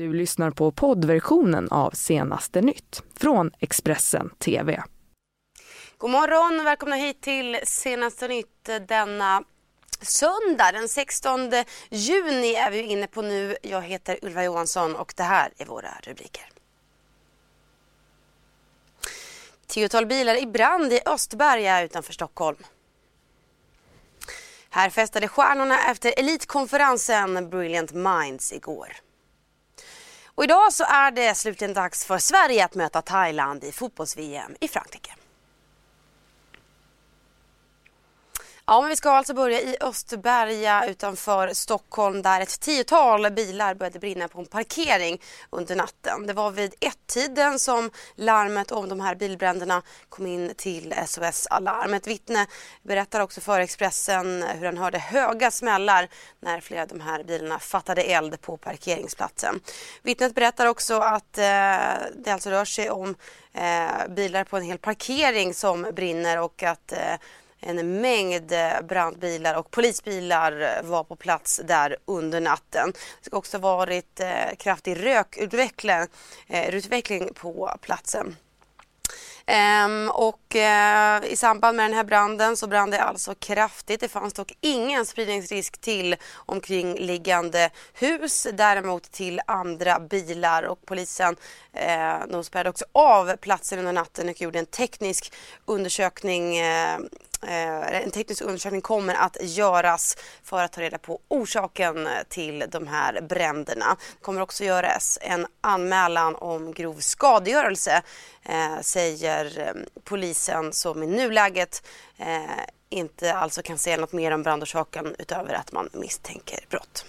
Du lyssnar på poddversionen av Senaste nytt från Expressen TV. God morgon och välkomna hit till Senaste nytt denna söndag den 16 juni är vi inne på nu. Jag heter Ulva Johansson och det här är våra rubriker. Tiotal bilar i brand i Östberga utanför Stockholm. Här festade stjärnorna efter elitkonferensen Brilliant Minds igår. Och idag så är det slutligen dags för Sverige att möta Thailand i fotbolls-VM i Frankrike. Ja, men vi ska alltså börja i Österberga utanför Stockholm där ett tiotal bilar började brinna på en parkering under natten. Det var vid ett-tiden som larmet om de här bilbränderna kom in till SOS Alarm. Ett vittne berättar också för Expressen hur han hörde höga smällar när flera av de här bilarna fattade eld på parkeringsplatsen. Vittnet berättar också att eh, det alltså rör sig om eh, bilar på en hel parkering som brinner och att eh, en mängd eh, brandbilar och polisbilar eh, var på plats där under natten. Det ska också ha varit eh, kraftig rökutveckling utveckling på platsen. Ehm, och eh, i samband med den här branden så brann det alltså kraftigt. Det fanns dock ingen spridningsrisk till omkringliggande hus, däremot till andra bilar och polisen eh, de spärrade också av platsen under natten och gjorde en teknisk undersökning eh, Eh, en teknisk undersökning kommer att göras för att ta reda på orsaken till de här bränderna. Det kommer också göras en anmälan om grov skadegörelse eh, säger eh, polisen som i nuläget eh, inte alltså kan säga något mer om brandorsaken utöver att man misstänker brott.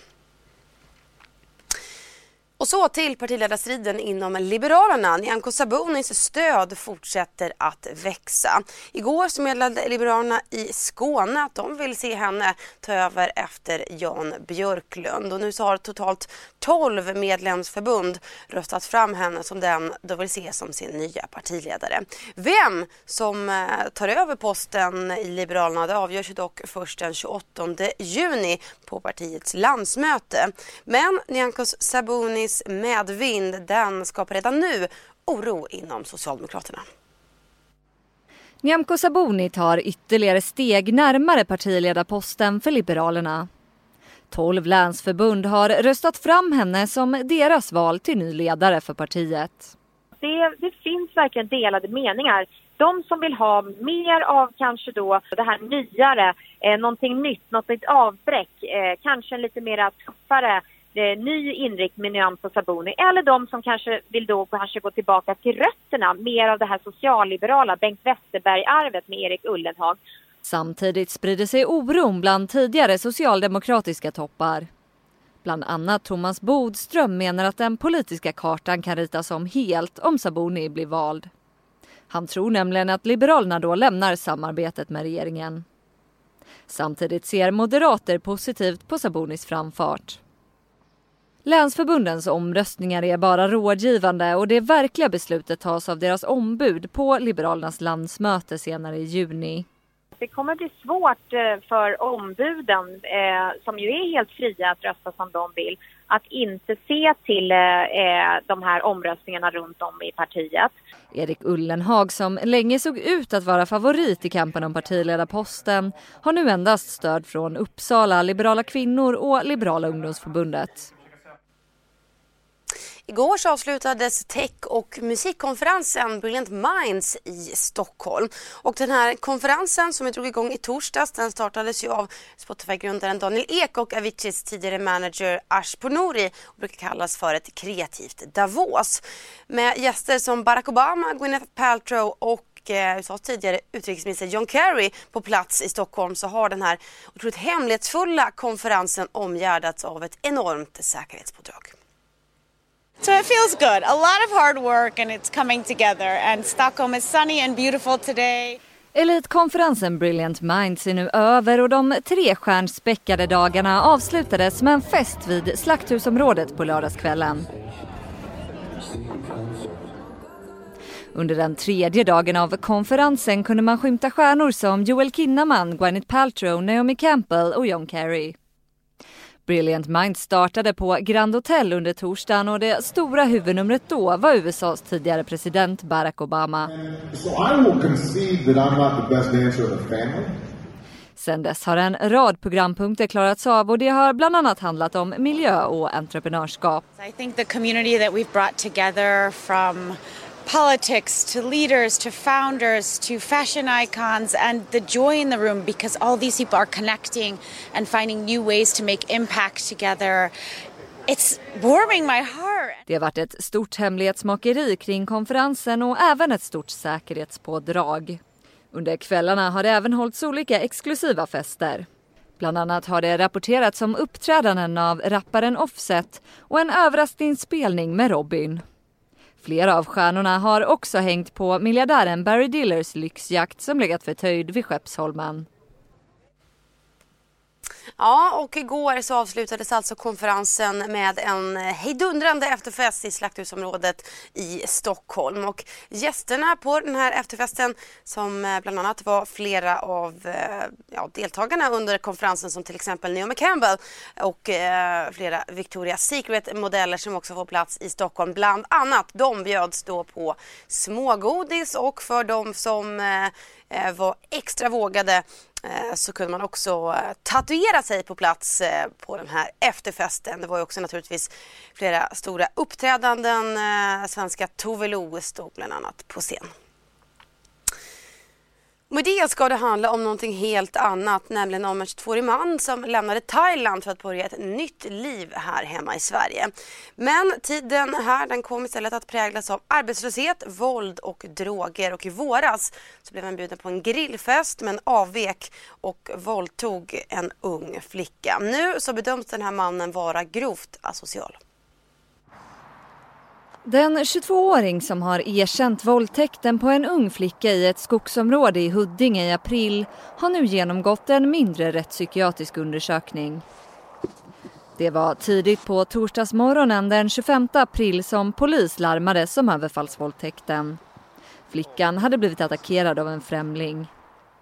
Och så till partiledarstriden inom Liberalerna. Nyamko Sabunis stöd fortsätter att växa. Igår så meddelade Liberalerna i Skåne att de vill se henne ta över efter Jan Björklund. Och nu så har totalt 12 medlemsförbund röstat fram henne som den de vill se som sin nya partiledare. Vem som eh, tar över posten i Liberalerna det avgörs dock först den 28 juni på partiets landsmöte. Men Nyamko Sabuni Tories medvind den skapar redan nu oro inom Socialdemokraterna. Nyamko Sabuni tar ytterligare steg närmare partiledarposten för Liberalerna. Tolv länsförbund har röstat fram henne som deras val till ny ledare för partiet. Det, det finns verkligen delade meningar. De som vill ha mer av kanske då det här nyare, eh, någonting nytt, något nytt avbräck, eh, kanske en lite mer tuffare eh, ny inriktning med Nyamko Sabuni eller de som kanske vill då kanske gå tillbaka till rötterna, mer av det här socialliberala Bengt Westerberg-arvet med Erik Ullenhag. Samtidigt sprider sig oron bland tidigare socialdemokratiska toppar. Bland annat Thomas Bodström menar att den politiska kartan kan ritas om helt om Sabuni blir vald. Han tror nämligen att Liberalerna då lämnar samarbetet med regeringen. Samtidigt ser moderater positivt på Sabonis framfart. Länsförbundens omröstningar är bara rådgivande och det verkliga beslutet tas av deras ombud på Liberalernas landsmöte senare i juni. Det kommer bli svårt eh, för ombuden, eh, som ju är helt fria att rösta som de vill, att inte se till eh, de här omröstningarna runt om i partiet. Erik Ullenhag, som länge såg ut att vara favorit i kampen om partiledarposten, har nu endast stöd från Uppsala, Liberala kvinnor och Liberala ungdomsförbundet. Igår så avslutades tech och musikkonferensen Brilliant Minds i Stockholm. Och den här konferensen som drog igång i torsdags den startades ju av Spotify-grundaren Daniel Ek och Aviciis tidigare manager Ash Pournouri och brukar kallas för ett kreativt Davos. Med gäster som Barack Obama, Gwyneth Paltrow och eh, USAs tidigare utrikesminister John Kerry på plats i Stockholm så har den här otroligt hemlighetsfulla konferensen omgärdats av ett enormt säkerhetspådrag. So it feels good. A lot of hard work and it's coming together and Stockholm is sunny and beautiful today. Elitkonferensen Brilliant Minds är nu över och de tre stjärnspäckade dagarna avslutades med en fest vid Slakthusområdet på lördagskvällen. Under den tredje dagen av konferensen kunde man skymta stjärnor som Joel Kinnaman, Gwyneth Paltrow, Naomi Campbell och John Kerry. Brilliant Minds startade på Grand Hotel under torsdagen och det stora huvudnumret då var USAs tidigare president Barack Obama. So. Sen dess har en rad programpunkter klarats av och det har bland annat handlat om miljö och entreprenörskap. I think the community that we've brought together from politics to leaders to founders to fashion icons and the joy in the room because all these people are connecting and finding new ways to make impact together. It's warming my heart. Det har varit ett stort hemlighetsmakeri kring konferensen och även ett stort säkerhetspådrag. Under kvällarna har det även hållits olika exklusiva fester. Bland annat har det rapporterats om uppträdanden av rapparen Offset och en överraskningsspelning med Robin. Flera av stjärnorna har också hängt på miljardären Barry Dillers lyxjakt som legat förtöjd vid Skeppsholmen. Ja, och igår så avslutades alltså konferensen med en hejdundrande efterfest i Slakthusområdet i Stockholm. Och gästerna på den här efterfesten som eh, bland annat var flera av eh, ja, deltagarna under konferensen som till exempel Naomi Campbell och eh, flera Victoria's Secret-modeller som också får plats i Stockholm. Bland annat, de bjöds då på smågodis och för de som eh, eh var extra vågade Eh, så kunde man också eh, tatuera sig på plats eh, på den här efterfesten. Det var ju också naturligtvis flera stora uppträdanden. Svenska Tove Lo stod bland annat på scen. Med det ska det handla om någonting helt annat, nämligen om en 22-årig man som lämnade Thailand för att börja ett nytt liv här hemma i Sverige. Men tiden här den kom istället att präglas av arbetslöshet, våld och droger och i våras så blev han bjuden på en grillfest men avvek och våldtog en ung flicka. Nu så bedöms den här mannen vara grovt asocial. Den 22-åring som har erkänt våldtäkten på en ung flicka i ett skogsområde i Huddinge i april har nu genomgått en mindre rättspsykiatrisk undersökning. Det var tidigt på torsdagsmorgonen den 25 april som polis larmades om överfallsvåldtäkten. Flickan hade blivit attackerad av en främling.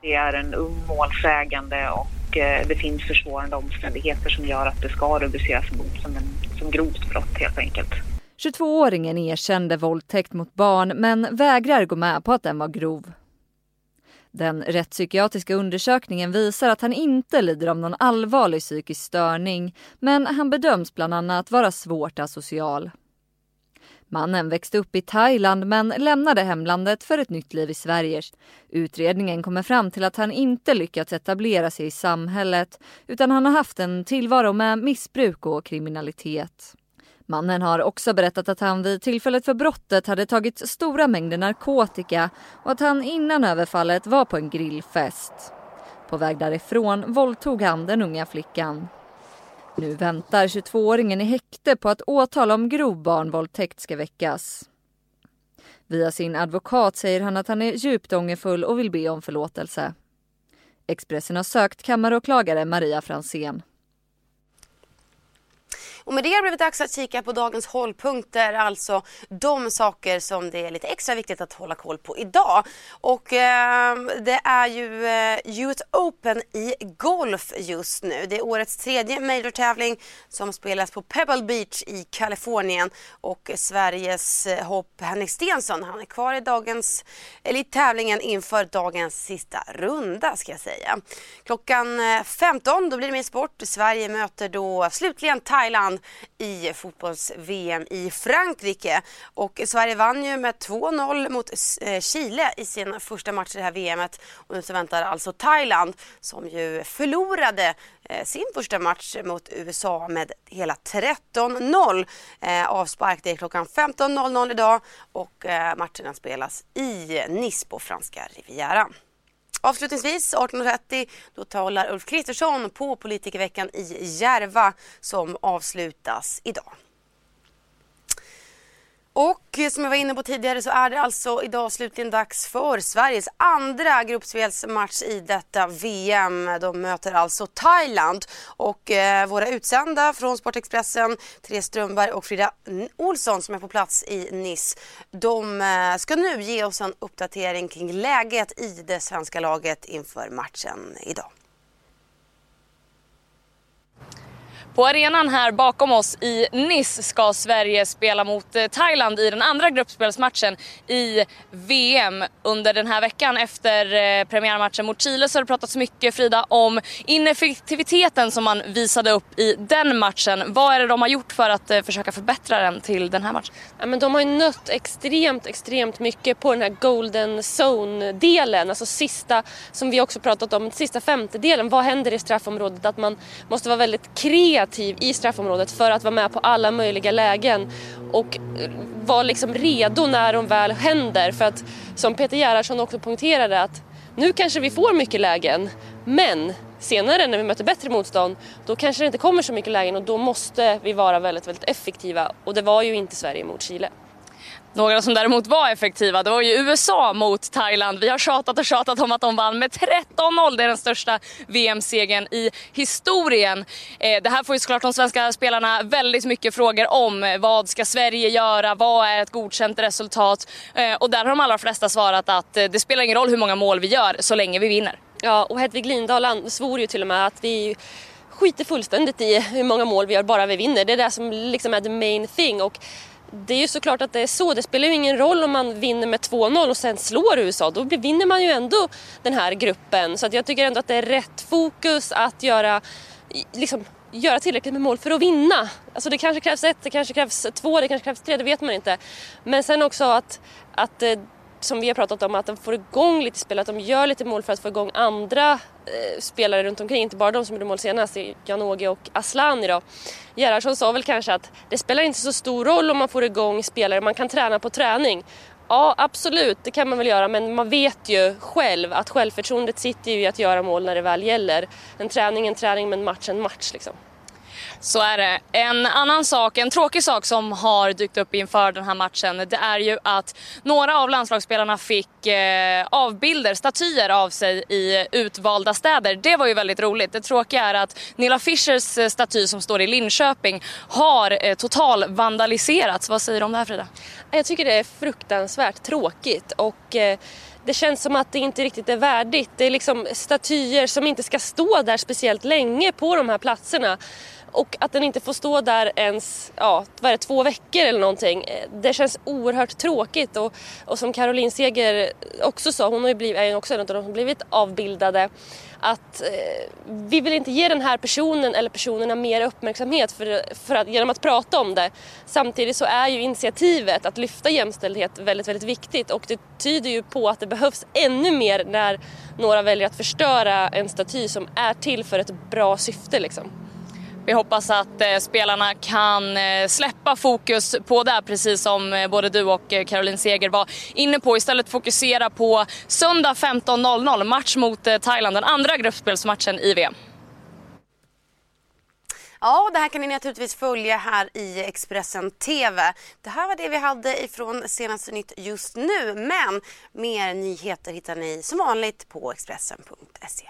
Det är en ung målsägande och eh, det finns försvårande omständigheter som gör att det ska rubriceras som, en, som grovt brott helt enkelt. 22-åringen erkände våldtäkt mot barn men vägrar gå med på att den var grov. Den rättspsykiatriska undersökningen visar att han inte lider av någon allvarlig psykisk störning men han bedöms bland annat vara svårt asocial. Mannen växte upp i Thailand men lämnade hemlandet för ett nytt liv i Sverige. Utredningen kommer fram till att han inte lyckats etablera sig i samhället utan han har haft en tillvaro med missbruk och kriminalitet. Mannen har också berättat att han vid tillfället för brottet hade tagit stora mängder narkotika och att han innan överfallet var på en grillfest. På väg därifrån våldtog han den unga flickan. Nu väntar 22-åringen i häkte på att åtal om grov barnvåldtäkt ska väckas. Via sin advokat säger han att han är djupt ångerfull och vill be om förlåtelse. Expressen har sökt kammaråklagare Maria Fransén. Och med det har det blivit dags att kika på dagens hållpunkter, alltså de saker som det är lite extra viktigt att hålla koll på idag. Och eh, det är ju eh, US Open i golf just nu. Det är årets tredje major-tävling som spelas på Pebble Beach i Kalifornien och Sveriges eh, hopp Henrik Stensson, han är kvar i dagens, eller i tävlingen inför dagens sista runda ska jag säga. Klockan eh, 15 då blir det mer sport. Sverige möter då slutligen Thailand i fotbolls-VM i Frankrike. Och Sverige vann ju med 2-0 mot eh, Chile i sin första match i det här VMet. Och nu så väntar alltså Thailand som ju förlorade eh, sin första match mot USA med hela 13-0. Eh, avspark det är klockan 15.00 idag och eh, matcherna spelas i Nice på franska Rivieran. Avslutningsvis 18.30 då talar Ulf Kristersson på politikerveckan i Järva som avslutas idag. Och som jag var inne på tidigare så är det alltså idag slutligen dags för Sveriges andra gruppspelsmatch i detta VM. De möter alltså Thailand och eh, våra utsända från Sportexpressen, Therese Strömberg och Frida Olsson som är på plats i Nice. De eh, ska nu ge oss en uppdatering kring läget i det svenska laget inför matchen idag. På arenan här bakom oss i Nice ska Sverige spela mot eh, Thailand i den andra gruppspelsmatchen i VM. Under den här veckan efter eh, premiärmatchen mot Chile så har det pratats mycket Frida om ineffektiviteten som man visade upp i den matchen. Vad är det de har gjort för att eh, försöka förbättra den till den här matchen? Ja, men de har ju nött extremt, extremt mycket på den här golden zone-delen, alltså sista, som vi också pratat om, sista femtedelen. Vad händer i straffområdet? Att man måste vara väldigt kreativ i straffområdet för att vara med på alla möjliga lägen och eh, vara liksom redo när de väl händer. För att som Peter Gerhardsson också poängterade att nu kanske vi får mycket lägen, men senare när vi möter bättre motstånd då kanske det inte kommer så mycket lägen och då måste vi vara väldigt, väldigt effektiva och det var ju inte Sverige mot Chile. Några som däremot var effektiva, det var ju USA mot Thailand. Vi har tjatat och tjatat om att de vann med 13-0. Det är den största VM-segern i historien. Eh, det här får ju såklart de svenska spelarna väldigt mycket frågor om. Vad ska Sverige göra? Vad är ett godkänt resultat? Eh, och där har de allra flesta svarat att eh, det spelar ingen roll hur många mål vi gör så länge vi vinner. Ja, och Hedvig Lindahl svor ju till och med att vi skiter fullständigt i hur många mål vi gör bara vi vinner. Det är det som liksom är the main thing. Och det är ju såklart att det är så. Det spelar ju ingen roll om man vinner med 2-0 och sen slår USA. Då vinner man ju ändå den här gruppen. Så att jag tycker ändå att det är rätt fokus att göra, liksom, göra tillräckligt med mål för att vinna. Alltså det kanske krävs ett, det kanske krävs två, det kanske krävs tre, det vet man inte. Men sen också att, att eh, som vi har pratat om, att de får igång lite spel, att de gör lite mål för att få igång andra eh, spelare runt omkring, inte bara de som gjorde mål senast, Janogy och Asllani då. Gerhardsson sa väl kanske att det spelar inte så stor roll om man får igång spelare, man kan träna på träning. Ja, absolut, det kan man väl göra, men man vet ju själv att självförtroendet sitter ju i att göra mål när det väl gäller. En träning en träning, men match en match liksom. Så är det. En annan sak, en tråkig sak som har dykt upp inför den här matchen det är ju att några av landslagsspelarna fick eh, avbilder, statyer av sig i utvalda städer. Det var ju väldigt roligt. Det tråkiga är att Nilla Fischers eh, staty som står i Linköping har eh, total vandaliserats. Vad säger du om det här Frida? Jag tycker det är fruktansvärt tråkigt och eh, det känns som att det inte riktigt är värdigt. Det är liksom statyer som inte ska stå där speciellt länge på de här platserna. Och att den inte får stå där ens, ja, vad är det, två veckor eller någonting. Eh, det känns oerhört tråkigt och, och som Caroline Seger också sa, hon har ju blivit, är ju också en av de som blivit avbildade, att eh, vi vill inte ge den här personen eller personerna mer uppmärksamhet för, för att, genom att prata om det. Samtidigt så är ju initiativet att lyfta jämställdhet väldigt, väldigt viktigt och det tyder ju på att det behövs ännu mer när några väljer att förstöra en staty som är till för ett bra syfte liksom. Vi hoppas att eh, spelarna kan eh, släppa fokus på det, precis som eh, både du och Caroline Seger var inne på. Istället fokusera på söndag 15.00, match mot Thailand, den andra gruppspelsmatchen i VM. Ja, det här kan ni naturligtvis följa här i Expressen TV. Det här var det vi hade ifrån senaste nytt just nu, men mer nyheter hittar ni som vanligt på Expressen.se.